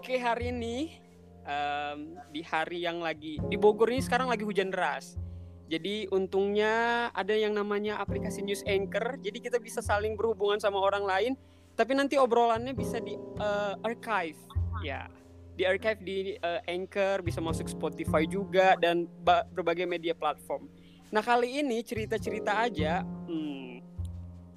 Oke, hari ini um, di hari yang lagi di Bogor ini sekarang lagi hujan deras. Jadi untungnya ada yang namanya aplikasi News Anchor. Jadi kita bisa saling berhubungan sama orang lain. Tapi nanti obrolannya bisa di uh, archive, ya, di archive di uh, Anchor bisa masuk Spotify juga dan berbagai media platform. Nah kali ini cerita-cerita aja hmm,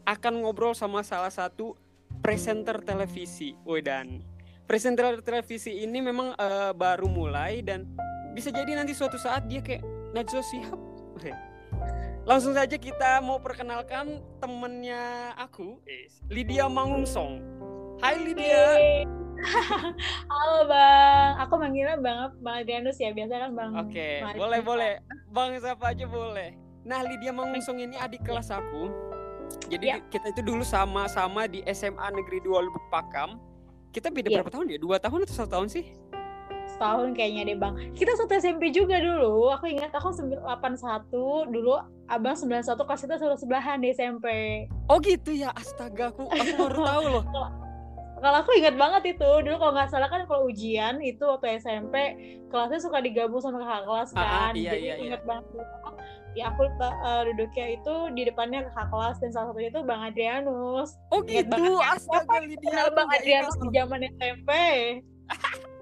akan ngobrol sama salah satu presenter televisi. Woi dan presenter televisi ini memang uh, baru mulai dan bisa jadi nanti suatu saat dia kayak Najwa Shihab Langsung saja kita mau perkenalkan temennya aku, Lydia Mangungsong. Hai Lydia. Halo Bang, aku manggilnya Bang Bang Adrianus ya, biasa kan Bang. Oke, okay. boleh boleh. Bang siapa aja boleh. Nah Lydia Mangungsong ini adik kelas aku. Jadi ya. kita itu dulu sama-sama di SMA Negeri 2 Lubuk Pakam. Kita beda ya. berapa tahun ya? Dua tahun atau satu tahun sih? setahun kayaknya deh bang kita satu SMP juga dulu aku ingat aku 81 dulu abang 91 kelas kita sudah sebelahan di SMP oh gitu ya astaga aku aku baru tahu loh kalau aku ingat banget itu dulu kalau nggak salah kan kalau ujian itu waktu SMP kelasnya suka digabung sama kakak kelas ah, ah, kan ah, iya, jadi iya, ingat iya. banget ya aku uh, duduknya itu di depannya kakak kelas dan salah satunya itu Bang Adrianus. Oh gitu, astaga Lydia. Bang Adrianus di zaman SMP.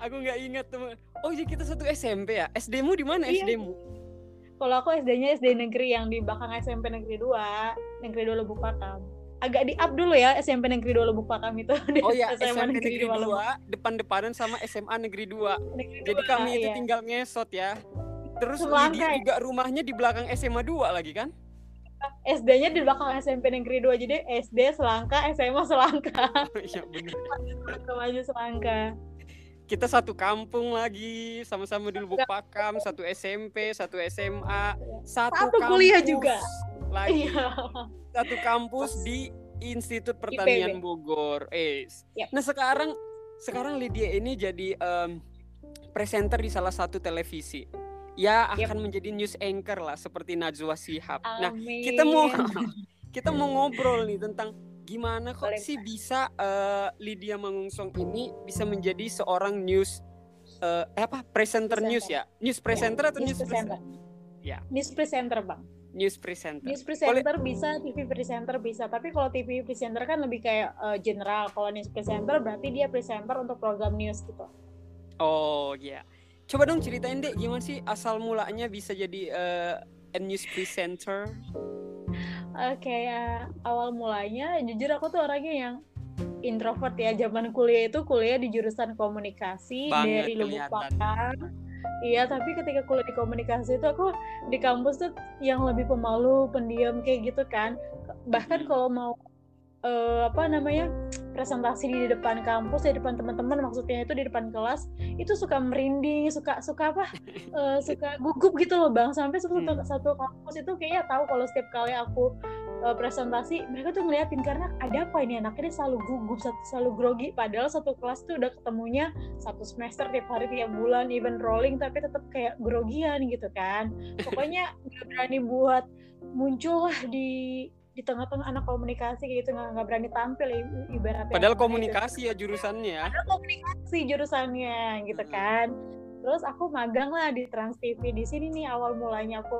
aku nggak ingat teman oh jadi kita satu SMP ya SD mu di mana iya. SD mu kalau aku SD-nya SD negeri yang di belakang SMP negeri 2 negeri 2 Lubuk Pakam agak di up dulu ya SMP negeri 2 Lubuk Pakam itu. Oh ya SMP, negeri, negeri 2, depan-depanan sama SMA negeri 2 negeri jadi 2, kami iya. itu tinggal ngesot ya. Terus Lydia ya? juga rumahnya di belakang SMA 2 lagi kan? SD-nya di belakang SMP Negeri 2 jadi SD Selangka SMA Selangka. Iya benar maju Selangka. Kita satu kampung lagi sama-sama di Lubuk Pakam satu SMP satu SMA satu, satu kuliah juga lagi iya. satu kampus di Institut Pertanian IPB. Bogor eh yep. nah sekarang sekarang Lydia ini jadi um, presenter di salah satu televisi ya akan yep. menjadi news anchor lah seperti Najwa Shihab nah kita mau kita mau ngobrol nih tentang gimana kok Boleh. sih bisa uh, Lydia Mangungsong ini bisa menjadi seorang news uh, eh apa presenter, presenter. news ya news ya, presenter ya, atau news, presenter? Ya. News presenter bang. News presenter. News presenter bisa, TV presenter bisa. Tapi kalau TV presenter kan lebih kayak uh, general. Kalau news presenter berarti dia presenter untuk program news gitu. Oh ya. Yeah. Coba dong ceritain deh gimana sih asal mulanya bisa jadi uh, a news presenter? uh, kayak awal mulanya jujur aku tuh orangnya yang introvert ya zaman kuliah itu kuliah di jurusan komunikasi Banget dari Lubuk Pakam Iya, tapi ketika kuliah di komunikasi itu aku di kampus tuh yang lebih pemalu, pendiam kayak gitu kan. Bahkan kalau mau uh, apa namanya presentasi di depan kampus di depan teman-teman maksudnya itu di depan kelas itu suka merinding suka suka apa uh, suka gugup gitu loh bang sampai satu hmm. satu kampus itu kayaknya tahu kalau setiap kali aku uh, presentasi mereka tuh ngeliatin karena ada apa ini anaknya dia selalu gugup selalu grogi. Padahal satu kelas tuh udah ketemunya satu semester tiap hari tiap bulan even rolling tapi tetap kayak grogian gitu kan. Pokoknya nggak berani buat muncul lah di di tengah-tengah anak komunikasi gitu nggak berani tampil ibaratnya. Padahal komunikasi ya jurusannya. Ya padahal komunikasi jurusannya gitu hmm. kan. Terus aku magang lah di Trans TV di sini nih awal mulanya aku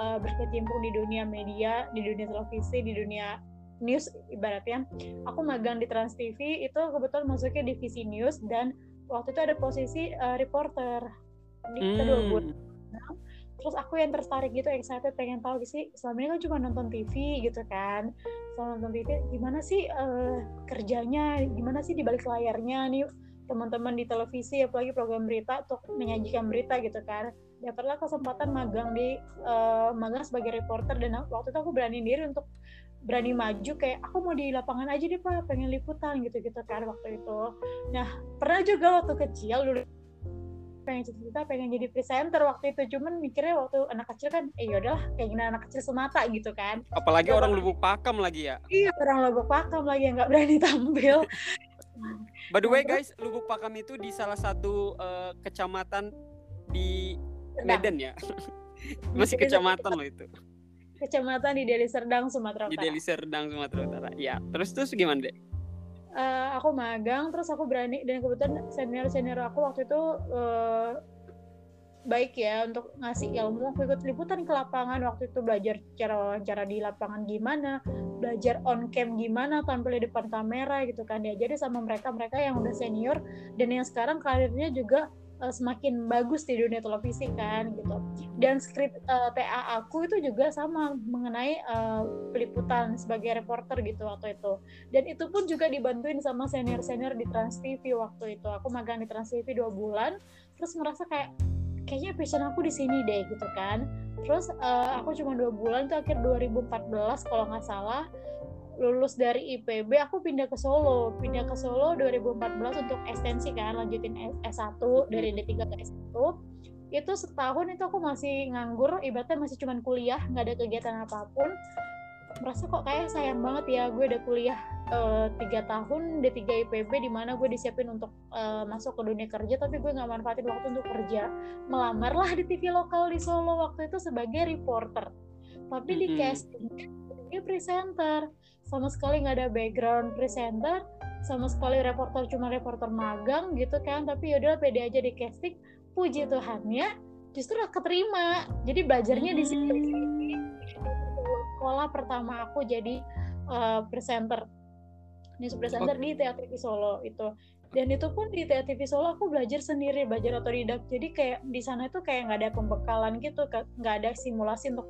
uh, berkecimpung di dunia media di dunia televisi di dunia news ibaratnya. Aku magang di Trans TV itu kebetulan masuknya divisi news dan waktu itu ada posisi uh, reporter di hmm. kedua bulan terus aku yang tertarik gitu excited pengen tahu sih selama ini kan cuma nonton TV gitu kan. Selama nonton TV gimana sih uh, kerjanya gimana sih di balik layarnya nih teman-teman di televisi apalagi program berita untuk menyajikan berita gitu kan dapatlah kesempatan magang di uh, magang sebagai reporter dan waktu itu aku berani diri untuk berani maju kayak aku mau di lapangan aja deh pak pengen liputan gitu gitu kan waktu itu. Nah pernah juga waktu kecil dulu pengen cita-cita pengen jadi presenter waktu itu. Cuman mikirnya waktu anak kecil kan eh yaudahlah keinginan anak kecil semata gitu kan. Apalagi orang lubuk pakam lagi ya. Iya orang lubuk pakam lagi yang nggak berani tampil. By the way guys lubuk pakam itu di salah satu uh, kecamatan di Medan ya? Masih kecamatan loh itu. Kecamatan di Deli Serdang Sumatera Utara. Di Deli Serdang Sumatera Utara. Ya terus terus gimana deh uh, aku magang terus aku berani dan kebetulan senior senior aku waktu itu uh, baik ya untuk ngasih ilmu. Aku ikut liputan ke lapangan waktu itu belajar cara wawancara di lapangan gimana belajar on cam gimana tampil di depan kamera gitu kan diajari sama mereka mereka yang udah senior dan yang sekarang karirnya juga uh, semakin bagus di dunia televisi kan gitu. Dan skrip uh, eh, TA aku itu juga sama mengenai uh, peliputan sebagai reporter gitu waktu itu. Dan itu pun juga dibantuin sama senior senior di Trans TV waktu itu. Aku magang di Trans TV dua bulan terus merasa kayak kayaknya passion aku di sini deh gitu kan. Terus uh, aku cuma dua bulan tuh akhir 2014 kalau nggak salah lulus dari IPB aku pindah ke Solo. Pindah ke Solo 2014 untuk ekstensi kan lanjutin S1 dari D3 ke S1 itu setahun itu aku masih nganggur ibaratnya masih cuman kuliah nggak ada kegiatan apa pun. Merasa kok kayak sayang banget ya gue udah kuliah eh, tiga uh, tahun D3 IPB di mana gue disiapin untuk uh, masuk ke dunia kerja tapi gue nggak manfaatin waktu untuk kerja. Melamar lah di TV lokal di Solo waktu itu sebagai reporter. Tapi di casting dia presenter. Sama sekali nggak ada background presenter sama sekali reporter cuma reporter magang gitu kan. Tapi yaudah pede aja di casting. Puji Tuhan ya justru keterima. Jadi belajarnya di situ hmm. sekolah pertama aku jadi uh, presenter. News presenter okay. di TATV Solo itu. Dan itu pun di TATV Solo aku belajar sendiri belajar otodidak. Jadi kayak di sana itu kayak nggak ada pembekalan gitu nggak ada simulasi untuk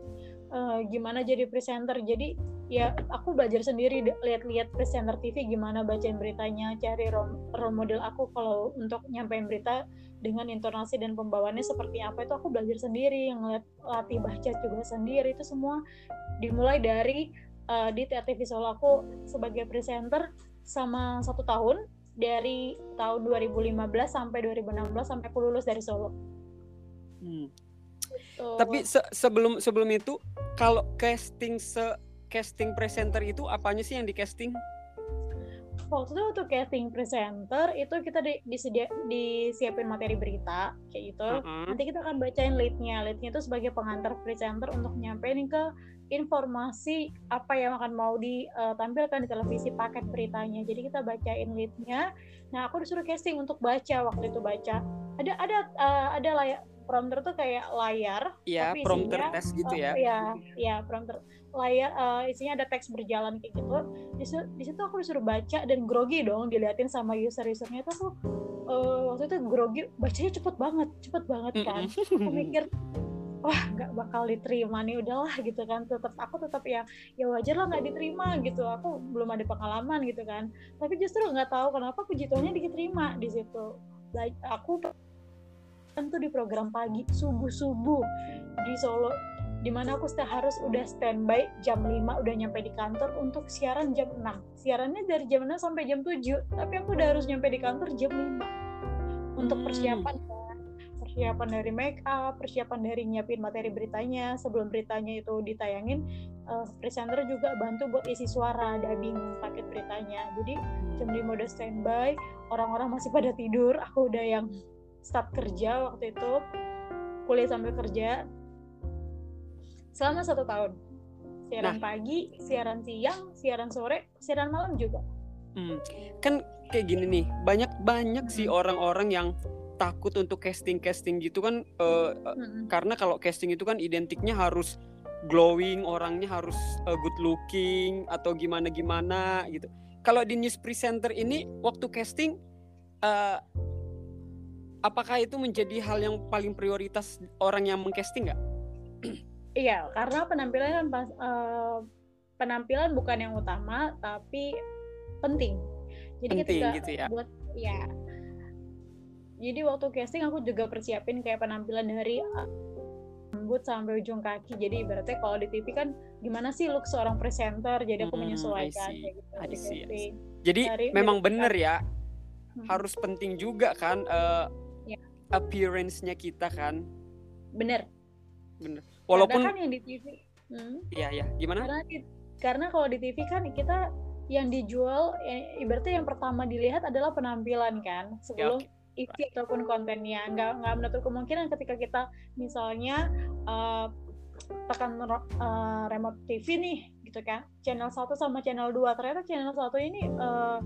uh, gimana jadi presenter jadi ya aku belajar sendiri lihat-lihat presenter TV gimana bacain beritanya cari role model aku kalau untuk nyampein berita dengan intonasi dan pembawaannya seperti apa itu aku belajar sendiri yang lihat latih baca juga sendiri itu semua dimulai dari uh, di TV Solo aku sebagai presenter sama satu tahun dari tahun 2015 sampai 2016 sampai aku lulus dari Solo. Hmm. Tapi se sebelum sebelum itu kalau casting se casting presenter itu apanya sih yang di casting? Waktu itu untuk casting presenter itu kita di, disedia, disiapin materi berita kayak gitu. Uh -huh. Nanti kita akan bacain leadnya. Leadnya itu sebagai pengantar presenter untuk nyampein ke informasi apa yang akan mau ditampilkan di televisi paket beritanya. Jadi kita bacain leadnya. Nah aku disuruh casting untuk baca waktu itu baca. Ada ada uh, ada layak prompter tuh kayak layar. Iya, prompter tes gitu ya. Uh, iya prompter layar uh, isinya ada teks berjalan kayak gitu. Di, situ aku disuruh baca dan grogi dong diliatin sama user-usernya itu aku uh, waktu itu grogi bacanya cepet banget, cepet banget kan. aku mikir wah nggak bakal diterima nih udahlah gitu kan tetap aku tetap ya ya wajar lah nggak diterima gitu aku belum ada pengalaman gitu kan tapi justru nggak tahu kenapa puji Tuhannya diterima di situ aku tentu di program pagi subuh-subuh. Di Solo di mana aku harus udah standby jam 5 udah nyampe di kantor untuk siaran jam 6 siarannya dari jam 6 sampai jam 7 tapi aku udah harus nyampe di kantor jam 5 untuk hmm. persiapan persiapan dari make up persiapan dari nyiapin materi beritanya. Sebelum beritanya itu ditayangin uh, presenter juga bantu buat isi suara dubbing paket beritanya. Jadi jam 5 udah standby orang-orang masih pada tidur. Aku udah yang start kerja waktu itu kuliah sambil kerja selama satu tahun siaran nah. pagi siaran siang siaran sore siaran malam juga hmm. kan kayak gini nih banyak banyak sih hmm. orang-orang yang takut untuk casting casting gitu kan uh, hmm. karena kalau casting itu kan identiknya harus glowing orangnya harus uh, good looking atau gimana gimana gitu kalau di news presenter ini waktu casting uh, apakah itu menjadi hal yang paling prioritas orang yang mengcasting nggak? Iya, karena penampilan kan pas uh, penampilan bukan yang utama tapi penting. Jadi penting ketika gitu ya. buat ya. Jadi waktu casting aku juga persiapin kayak penampilan dari rambut sampai ujung kaki. Jadi berarti kalau di TV kan gimana sih look seorang presenter? Jadi aku hmm, menyesuaikan kayak gitu. I see, I see. Jadi dari, memang bener ya. Hmm. Harus penting juga kan uh, appearance-nya kita kan. Bener. Bener. Walaupun karena kan yang di TV. Hmm, iya ya. Gimana? Karena, karena kalau di TV kan kita yang dijual ya, ibaratnya yang pertama dilihat adalah penampilan kan sebelum ya, okay. isi ataupun kontennya nggak nggak menutup kemungkinan ketika kita misalnya uh, tekan uh, remote TV nih gitu kan channel 1 sama channel 2 ternyata channel 1 ini uh,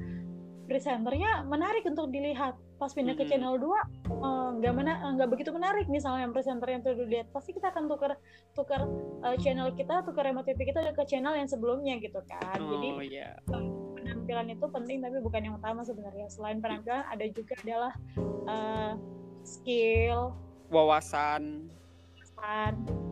presenternya menarik untuk dilihat pas pindah ke channel 2 eh, nggak mena eh, nggak begitu menarik misalnya yang presenternya itu dilihat pasti kita akan tukar tukar eh, channel kita tukar remote TV kita ke channel yang sebelumnya gitu kan. Jadi Oh iya. penampilan itu penting tapi bukan yang utama sebenarnya. Selain penampilan ada juga adalah skill Wawasan. kan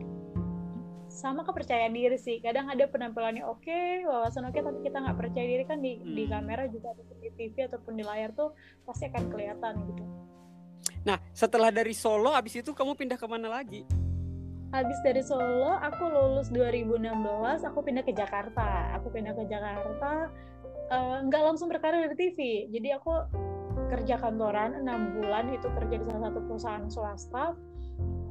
sama kepercayaan diri sih. Kadang ada penampilannya oke wawasan oke tapi kita nggak percaya diri kan di di Hmm. kamera juga ataupun di TV ataupun di layar tuh pasti akan kelihatan gitu. Nah, setelah dari Solo, abis itu kamu pindah ke mana lagi? habis dari Solo aku lulus 2016 aku pindah ke Jakarta. Aku pindah ke Jakarta eh, nggak langsung berkarir di TV jadi aku kerja kantoran enam bulan itu kerja di salah satu perusahaan swasta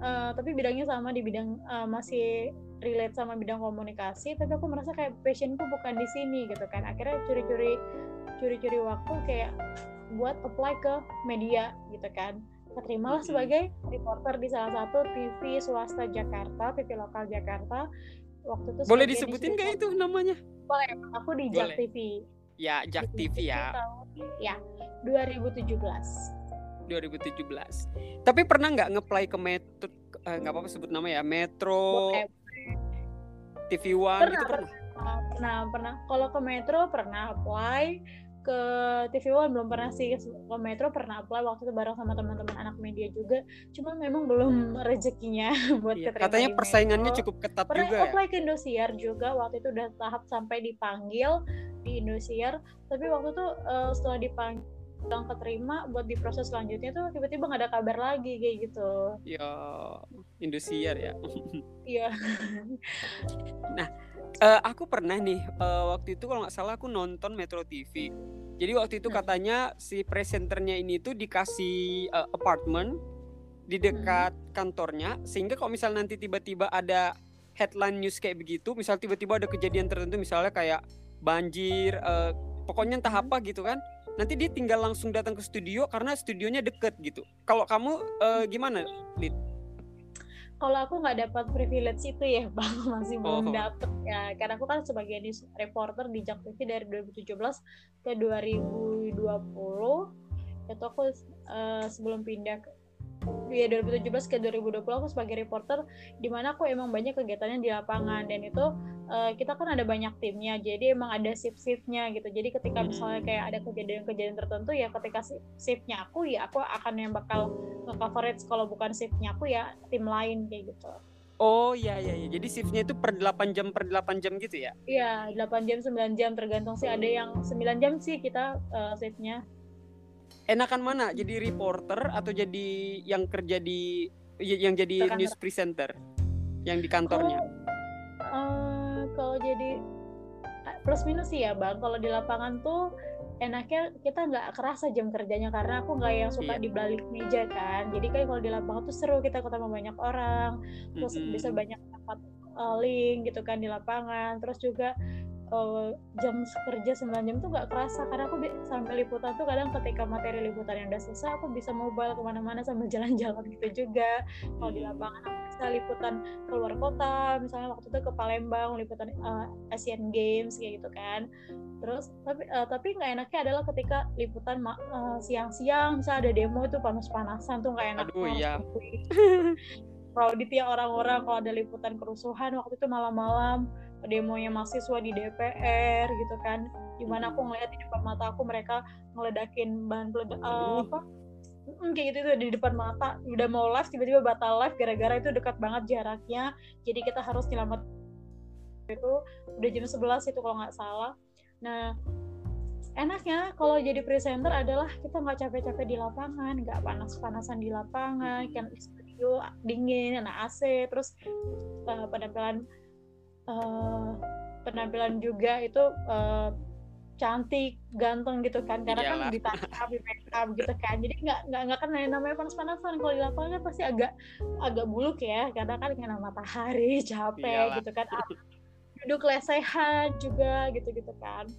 Eh, tapi bidangnya sama di bidang eh, masih relate sama bidang komunikasi tapi aku merasa kayak passionku bukan di sini gitu kan akhirnya curi-curi curi-curi waktu kayak buat apply ke media gitu kan keterimalah Mhm. sebagai reporter di salah satu TV swasta Jakarta TV lokal Jakarta waktu itu Boleh disebutin distributor. gak itu namanya? boleh aku di Boleh. Jak TV Ya, Jak TV ya, ya 2017 2017. Tapi pernah nggak ngeplay ke Metro, eh, nggak apa-apa sebut nama ya, Metro. TV One Pernah, gitu pernah? Uh, pernah pernah kalau ke Metro pernah apply ke TV One belum pernah sih ke Metro pernah apply waktu itu bareng sama teman-teman anak media juga cuma memang belum rezekinya buat Iya, keterima Katanya persaingannya Metro. cukup ketat pernah juga ya. apply ke Indosiar juga waktu itu udah tahap sampai dipanggil di Indosiar tapi waktu itu uh, setelah dipanggil bilang keterima buat di proses selanjutnya tuh tiba-tiba nggak ada kabar lagi kayak gitu Ya, Indosiar ya. iya Eh, aku pernah nih eh, waktu itu kalau nggak salah aku nonton Metro TV. Jadi waktu itu Hmm. katanya si presenternya ini tuh dikasih eh, apartemen di dekat kantornya sehingga kalau misal nanti tiba-tiba ada headline news kayak begitu, misal tiba-tiba ada kejadian tertentu misalnya kayak banjir, eh, pokoknya entah Hmm. apa gitu kan. Nanti dia tinggal langsung datang ke studio karena studionya deket gitu. Kalau kamu eh, gimana, Lid? kalau aku nggak dapat privilege itu ya bang masih belum Oh. dapet ya karena aku kan sebagai news reporter di Jak TV dari 2017 ke 2020 itu aku eh, sebelum pindah ke ya 2017 ke 2020 aku sebagai reporter di mana aku emang banyak kegiatannya di lapangan dan itu eh, kita kan ada banyak timnya jadi emang ada shift-shiftnya gitu jadi ketika misalnya Hmm. kayak ada kejadian-kejadian tertentu ya ketika shi- shiftnya aku ya aku akan yang bakal nge-coverage kalau bukan shiftnya aku ya tim lain kayak gitu Oh iya iya iya. Jadi shiftnya itu per 8 jam per 8 jam gitu ya? Iya, 8 jam, 9 jam tergantung sih ada yang 9 jam sih kita eh, shiftnya. Enakan mana jadi reporter atau jadi yang kerja di yang jadi kantor. news presenter yang di kantornya Eh, kalau jadi eh, plus minus sih ya bang, kalau di lapangan tuh enaknya kita nggak kerasa jam kerjanya karena aku nggak yang suka Iya. di balik meja kan. Jadi kan kalau di lapangan tuh seru kita ketemu banyak orang, terus Mm-mm. bisa banyak dapat eh, link gitu kan di lapangan. Terus juga eh, jam kerja 9 jam tuh nggak kerasa karena aku sampai liputan tuh kadang ketika materi liputan yang udah selesai aku bisa mobile ke mana-mana sambil jalan-jalan gitu juga kalau di Hmm. lapangan aku bisa liputan keluar kota misalnya waktu itu ke Palembang liputan eh, Asian Games kayak gitu kan terus tapi eh, tapi nggak enaknya adalah ketika liputan eh, siang-siang misalnya ada demo itu panas-panasan tuh nggak enak Aduh, iya. nungguin. Crowded ya orang-orang kalau ada liputan kerusuhan waktu itu malam-malam demonya mahasiswa di DPR gitu kan. Di mana aku ngeliat di depan mata aku mereka ngeledakin bahan peledak eh, Aduh. apa? Mm, kayak gitu tuh di depan mata. Udah mau live tiba-tiba batal live gara-gara itu dekat banget jaraknya. Jadi kita harus nyelamat. Itu udah jam 11 itu kalau nggak salah. Nah enaknya kalau jadi presenter adalah kita nggak capek-capek di lapangan nggak panas-panasan di lapangan kan studio dingin ada AC terus eh, penampilan eh, penampilan juga itu eh, cantik ganteng gitu kan. Karena Iyalah. kan ditata di make up gitu kan. Jadi nggak nggak nggak kan namanya panas-panasan. Kalau di lapangan kan pasti agak agak buluk ya. Karena kan kena matahari capek Iyalah. gitu kan. Ah, duduk lesehan juga gitu gitu kan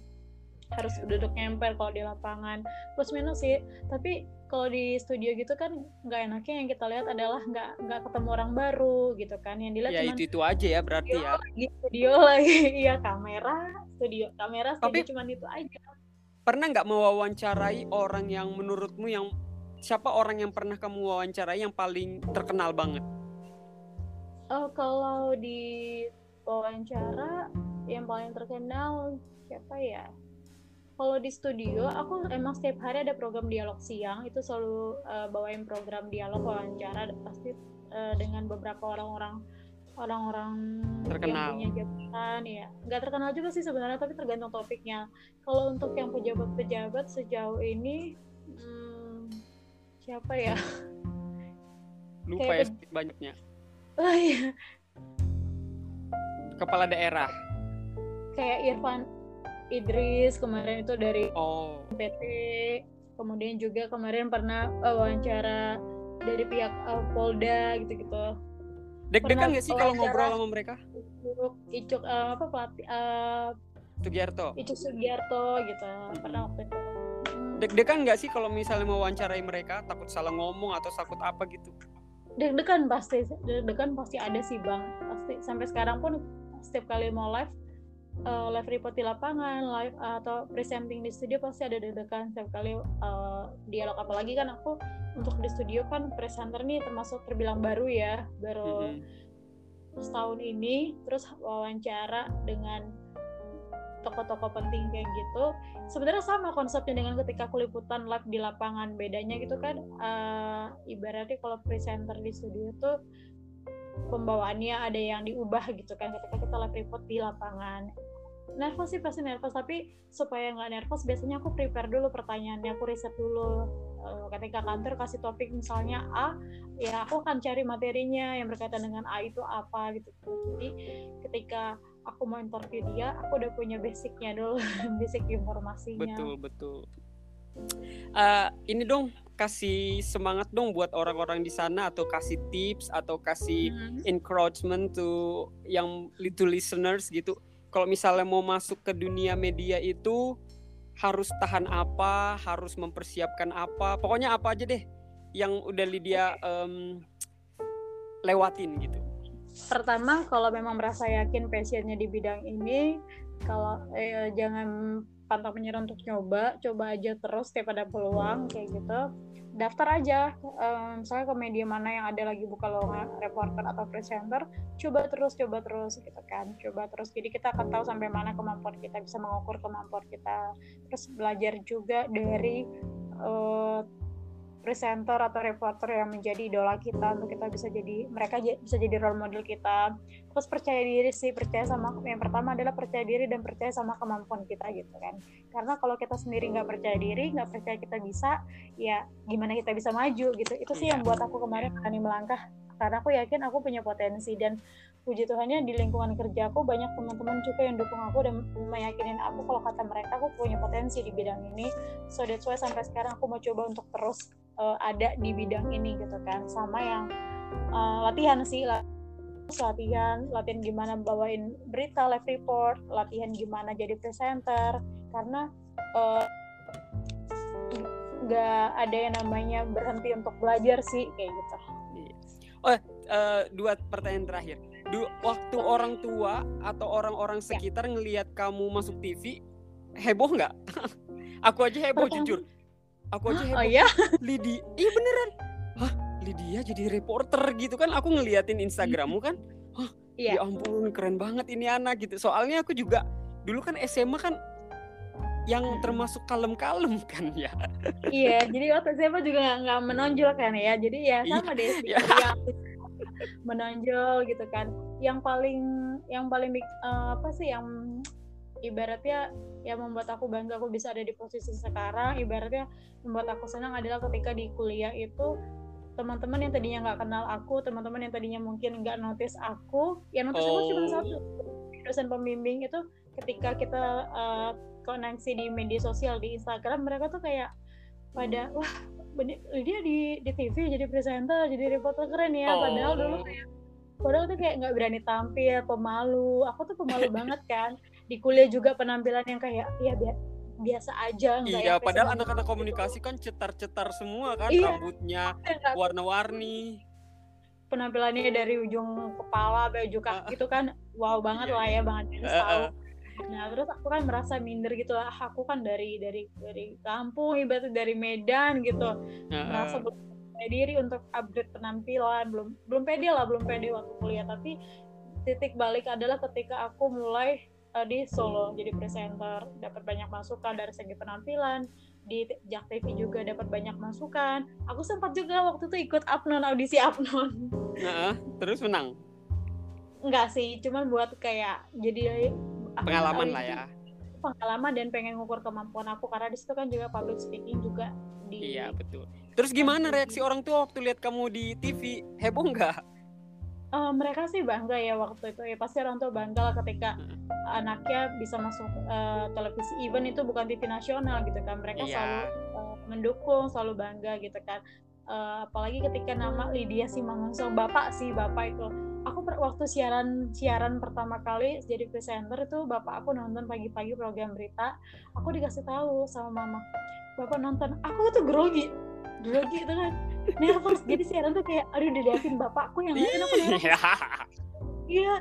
harus duduk nyemper kalau di lapangan. Plus minus sih tapi kalau di studio gitu kan nggak enaknya yang kita lihat adalah nggak nggak ketemu orang baru gitu kan. Yang dilihat ya cuma itu itu aja ya berarti ya. lagi studio lagi. Iya kamera studio kamera studio Tapi- cuman itu aja. pernah nggak mewawancarai orang yang menurutmu yang siapa orang yang pernah kamu wawancarai yang paling terkenal banget? Oh, kalau di wawancara yang paling terkenal siapa ya? Kalau di studio, aku emang setiap hari ada program dialog siang. Itu selalu uh, bawain program dialog wawancara pasti uh, dengan beberapa orang-orang orang-orang terkenal. yang punya jabatan ya. Nggak terkenal juga sih sebenarnya tapi tergantung topiknya. Kalau untuk yang pejabat-pejabat sejauh ini hmm, siapa ya? Lupa Kayak ya banyaknya. Oh iya. Kepala daerah. Kayak Irfan Idris kemarin itu dari oh. PT kemudian juga kemarin pernah uh, wawancara dari pihak uh, Polda gitu-gitu Deg-degan gak sih kalau ngobrol sama mereka? Icuk uh, apa pelatih uh, Sugiarto. Icuk Sugiarto gitu. Pernah waktu itu. Deg-degan gak sih kalau misalnya mau wawancarai mereka takut salah ngomong atau takut apa gitu? Deg-degan pasti, deg-degan pasti ada sih bang. Pasti sampai sekarang pun setiap kali mau live uh, live report di lapangan, live uh, atau presenting di studio pasti ada deg-degan setiap kali uh, dialog. Apalagi kan aku untuk di studio kan presenter nih termasuk terbilang baru ya baru mm-hmm. setahun ini. Terus wawancara dengan tokoh-tokoh penting kayak gitu. Sebenarnya sama konsepnya dengan ketika aku liputan live di lapangan. Bedanya gitu kan uh, ibaratnya kalau presenter di studio tuh pembawaannya ada yang diubah gitu kan ketika kita live report di lapangan. Nervous sih pasti nervous tapi supaya nggak nervous biasanya aku prepare dulu pertanyaannya aku riset dulu. Uh, ketika kantor kasih topik misalnya A ya aku akan cari materinya yang berkaitan dengan A itu apa gitu. Jadi ketika aku mau interview dia aku udah punya basicnya dulu basic informasinya. Betul betul. Uh, ini dong kasih semangat dong buat orang-orang di sana atau kasih tips atau kasih hmm. encouragement to yang little listeners gitu kalau misalnya mau masuk ke dunia media itu harus tahan apa, harus mempersiapkan apa, pokoknya apa aja deh yang udah Lydia um, lewatin gitu. Pertama, kalau memang merasa yakin passionnya di bidang ini, kalau eh, jangan pantang menyerah untuk nyoba, coba aja terus setiap ada peluang kayak gitu. Daftar aja um, misalnya ke media mana yang ada lagi buka lowongan reporter atau presenter coba terus coba terus gitu kan. Coba terus. Jadi kita akan tahu sampai mana kemampuan kita bisa mengukur kemampuan kita. Terus belajar juga dari uh, presenter atau reporter yang menjadi idola kita untuk kita bisa jadi mereka bisa jadi role model kita. Terus percaya diri sih percaya sama yang pertama adalah percaya diri dan percaya sama kemampuan kita gitu kan. Karena kalau kita sendiri nggak percaya diri nggak percaya kita bisa ya gimana kita bisa maju gitu. Itu sih yang iya. buat aku kemarin berani melangkah. Karena aku yakin aku punya potensi dan puji Tuhannya di lingkungan kerja aku banyak teman-teman juga yang dukung aku dan meyakinin aku kalau kata mereka aku punya potensi di bidang ini. So that's why sampai sekarang aku mau coba untuk terus uh, ada di bidang ini gitu kan sama yang uh, latihan sih latihan latihan gimana bawain berita live report latihan gimana jadi presenter karena uh, nggak ada yang namanya berhenti untuk belajar sih kayak gitu. Iya. Oh, uh, dua pertanyaan terakhir du waktu orang tua atau orang-orang ya. sekitar ya. ngelihat kamu masuk TV heboh nggak? aku aja heboh Pertama. jujur. Aku aja heboh. Oh iya? Lidi, iya beneran. Hah, Lydia jadi reporter gitu kan? Aku ngeliatin Instagrammu kan. Hah, iya. ya ampun keren banget ini anak gitu. Soalnya aku juga dulu kan SMA kan yang termasuk kalem-kalem kan ya. Iya, jadi waktu SMA juga nggak menonjol kan ya. Jadi ya iya, sama deh. Iya menonjol gitu kan yang paling yang paling uh, apa sih yang ibaratnya yang membuat aku bangga aku bisa ada di posisi sekarang ibaratnya membuat aku senang adalah ketika di kuliah itu teman-teman yang tadinya nggak kenal aku teman-teman yang tadinya mungkin nggak notice aku yang notice oh. aku cuma satu dosen pembimbing itu ketika kita uh, koneksi di media sosial di Instagram mereka tuh kayak pada wah dia di di TV jadi presenter jadi reporter keren ya oh. padahal dulu kayak padahal tuh kayak nggak berani tampil pemalu aku tuh pemalu banget kan di kuliah juga penampilan yang kayak ya biasa aja iya padahal anak-anak komunikasi kan cetar-cetar semua kan iya. rambutnya warna-warni. Penampilannya dari ujung kepala sampai ujung kaki uh, itu kan wow banget iya, lah ya iya. banget uh, uh. nah terus aku kan merasa minder gitu lah aku kan dari dari dari kampung ibaratnya dari Medan gitu. Merasa belum percaya diri untuk upgrade penampilan belum belum pede lah belum pede waktu kuliah. Tapi titik balik adalah ketika aku mulai uh, di Solo jadi presenter dapat banyak masukan dari segi penampilan. Di Jak TV juga dapat banyak masukan. Aku sempat juga waktu itu ikut Apnon audisi Apnon. Nah, terus menang? Enggak sih cuman buat kayak jadi pengalaman lah ya. Pengalaman dan pengen ngukur kemampuan aku karena di situ kan juga public speaking juga di iya betul. Terus gimana reaksi orang tua waktu lihat kamu di TV heboh nggak? Uh, mereka sih bangga ya waktu itu. Ya pasti orang tua bangga lah ketika hmm. Anaknya bisa masuk uh, televisi event itu bukan TV nasional gitu kan. Mereka yeah. selalu uh, mendukung selalu bangga gitu kan. Uh, apalagi ketika nama Lydia Simangunso bapak sih bapak itu. Aku waktu siaran siaran pertama kali jadi presenter itu bapak aku nonton pagi-pagi program berita. Aku dikasih tahu sama mama bapak nonton. Aku tuh grogi grogi itu kan. Nervous. Jadi siaran tuh kayak aduh udah davin bapakku yang ngeliatin aku nervous. iya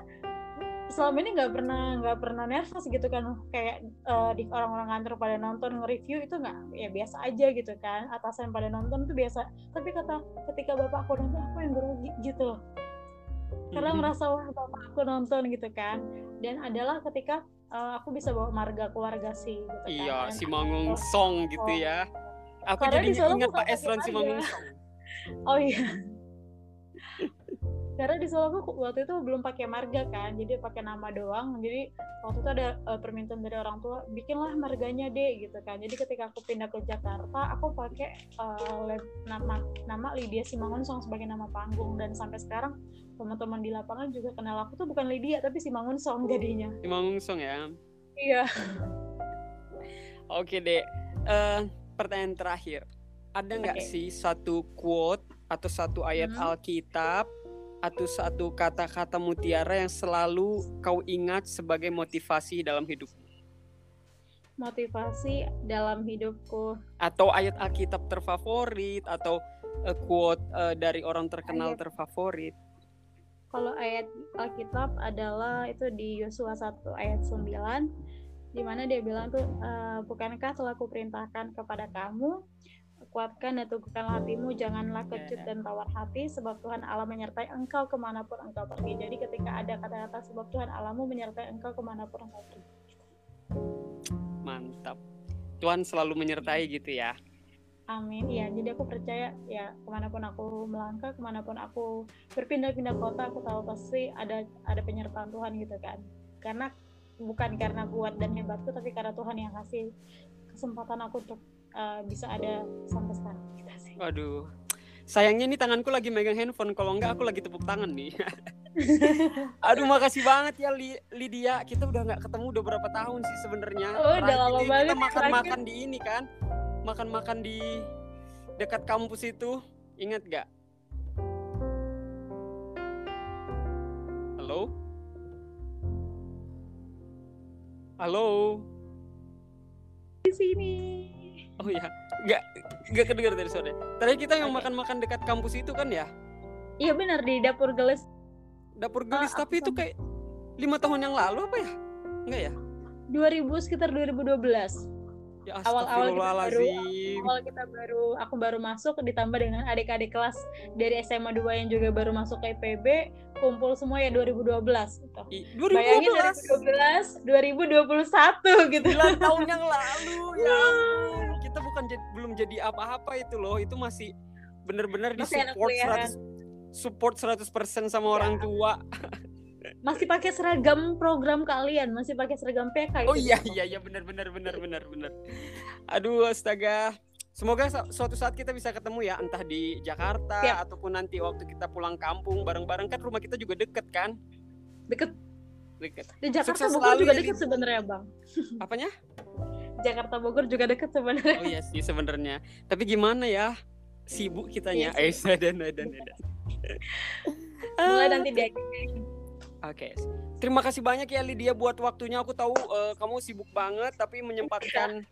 selama ini nggak pernah nggak pernah nervous gitu kan. Kayak uh, di orang-orang kantor pada nonton nge-review itu nggak ya biasa aja gitu kan. Atasan pada nonton tuh biasa. Tapi kata ketika bapak aku nonton aku yang grogi gitu. Loh karena mm-hmm. merasa wah bapak aku nonton gitu kan. Dan adalah ketika uh, aku bisa bawa marga keluarga sih gitu iya kan. si Mangung Song gitu ya. Aku jadi ingat Pak Esron si Mangung Song. Oh iya karena di Solo aku waktu itu belum pakai marga kan jadi pakai nama doang. Jadi waktu itu ada uh, permintaan dari orang tua bikinlah marganya deh gitu kan. Jadi ketika aku pindah ke Jakarta aku pakai uh, nama nama Lydia Simangunsong sebagai nama panggung. Dan sampai sekarang teman-teman di lapangan juga kenal aku tuh bukan Lydia tapi Simangunsong jadinya. Simangunsong ya? Iya. Oke deh uh, pertanyaan terakhir. Ada nggak okay. sih satu quote atau satu ayat hmm. Alkitab atau satu kata-kata mutiara yang selalu kau ingat sebagai motivasi dalam hidupmu? Motivasi dalam hidupku. Atau ayat Alkitab terfavorit atau uh, quote uh, dari orang terkenal ayat. terfavorit? Kalau ayat Alkitab adalah itu di Yosua 1 ayat 9 di mana dia bilang tuh uh, bukankah telah kuperintahkan kepada kamu kuatkan dan teguhkan hatimu, janganlah kecut dan tawar hati, sebab Tuhan Allah menyertai engkau ke mana pun engkau pergi. Jadi ketika ada kata-kata sebab Tuhan Allahmu menyertai engkau ke mana pun engkau pergi. Mantap. Tuhan selalu menyertai gitu ya. Amin. Ya, jadi aku percaya ya ke mana pun aku melangkah, ke mana pun aku berpindah-pindah kota, aku tahu pasti ada ada penyertaan Tuhan gitu kan. Karena bukan karena kuat dan hebatku, tapi karena Tuhan yang kasih kesempatan aku untuk uh, bisa ada sampai sekarang kita sih. Waduh. Sayangnya ini tanganku lagi megang handphone, kalau enggak aku lagi tepuk tangan nih. Aduh makasih banget ya Lydia. Kita udah nggak ketemu udah berapa tahun sih sebenarnya. Oh, udah lama banget. Kita makan-makan di ini kan. Makan-makan di dekat kampus itu. Ingat gak? Halo? Halo? Di sini oh ya nggak nggak kedengar dari sore tadi kita yang makan-makan dekat kampus itu kan ya? Iya benar di dapur gelis dapur gelis oh, tapi itu kayak lima tahun yang lalu apa ya? Enggak ya? 2000 sekitar 2012 Ya, awal-awal kita baru awal kita baru aku baru masuk ditambah dengan adik-adik kelas dari SMA 2 yang juga baru masuk ke IPB kumpul semua ya 2012 gitu. I, 2012. Bayangin 2012 2021 gitu. 9 tahun yang lalu ya. Kita bukan jadi, belum jadi apa-apa itu loh. Itu masih benar-benar di support 100 support 100% sama ya. orang tua masih pakai seragam program kalian, masih pakai seragam PK. Oh iya iya iya benar benar benar benar benar. Aduh astaga. Semoga suatu saat kita bisa ketemu ya entah di Jakarta Siap. ataupun nanti waktu kita pulang kampung bareng-bareng kan rumah kita juga deket kan? Deket. Deket. Di Jakarta Sukses Bogor juga deket sebenarnya bang. Apanya? Jakarta Bogor juga deket sebenarnya. Oh iya sih sebenarnya. Tapi gimana ya? Sibuk kitanya. Iya, eh dan dan dan. Mulai nanti dia Oke. Okay. Terima kasih banyak ya Lydia buat waktunya. Aku tahu uh, kamu sibuk banget tapi menyempatkan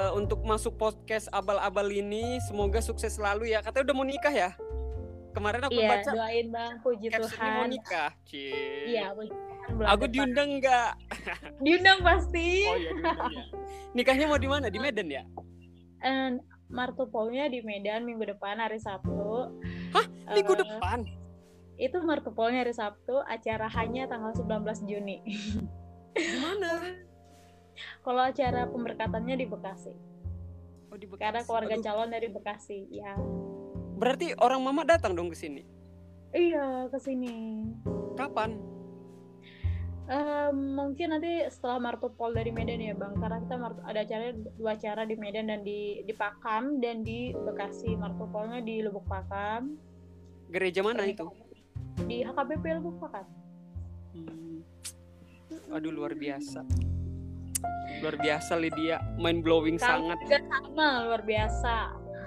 uh, untuk masuk podcast abal-abal ini. Semoga sukses selalu ya. Katanya udah mau nikah ya? Kemarin aku iya, baca. doain Bang, puji Tuhan. mau nikah. Cie. Iya, puji Aku depan. diundang nggak? diundang pasti Oh iya diundang ya. Nikahnya mau di mana? Di Medan ya? And martupolnya di Medan minggu depan hari Sabtu Hah? Minggu Eh, depan? itu martupolnya hari Sabtu acara hanya tanggal 19 Juni Di mana? kalau acara pemberkatannya di Bekasi Oh di Bekasi. karena keluarga Aduh, calon dari Bekasi ya Berarti orang mama datang dong ke sini. iya ke sini Kapan? Mungkin nanti setelah martupol dari Medan ya bang karena kita ada acara dua acara di Medan dan di di Pakam dan di Bekasi martupolnya di Lubuk Pakam Gereja mana itu? di HKBP Lubuk Pakam Hmm. Aduh luar biasa. Luar biasa Lydia, mind blowing Kamu sangat. juga sama luar biasa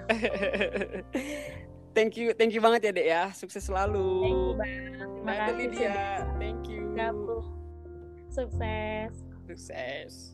thank you, thank you banget ya Dek ya. Sukses selalu. thank you bang terima kasih Lydia. Thank you. gabung sukses Sukses.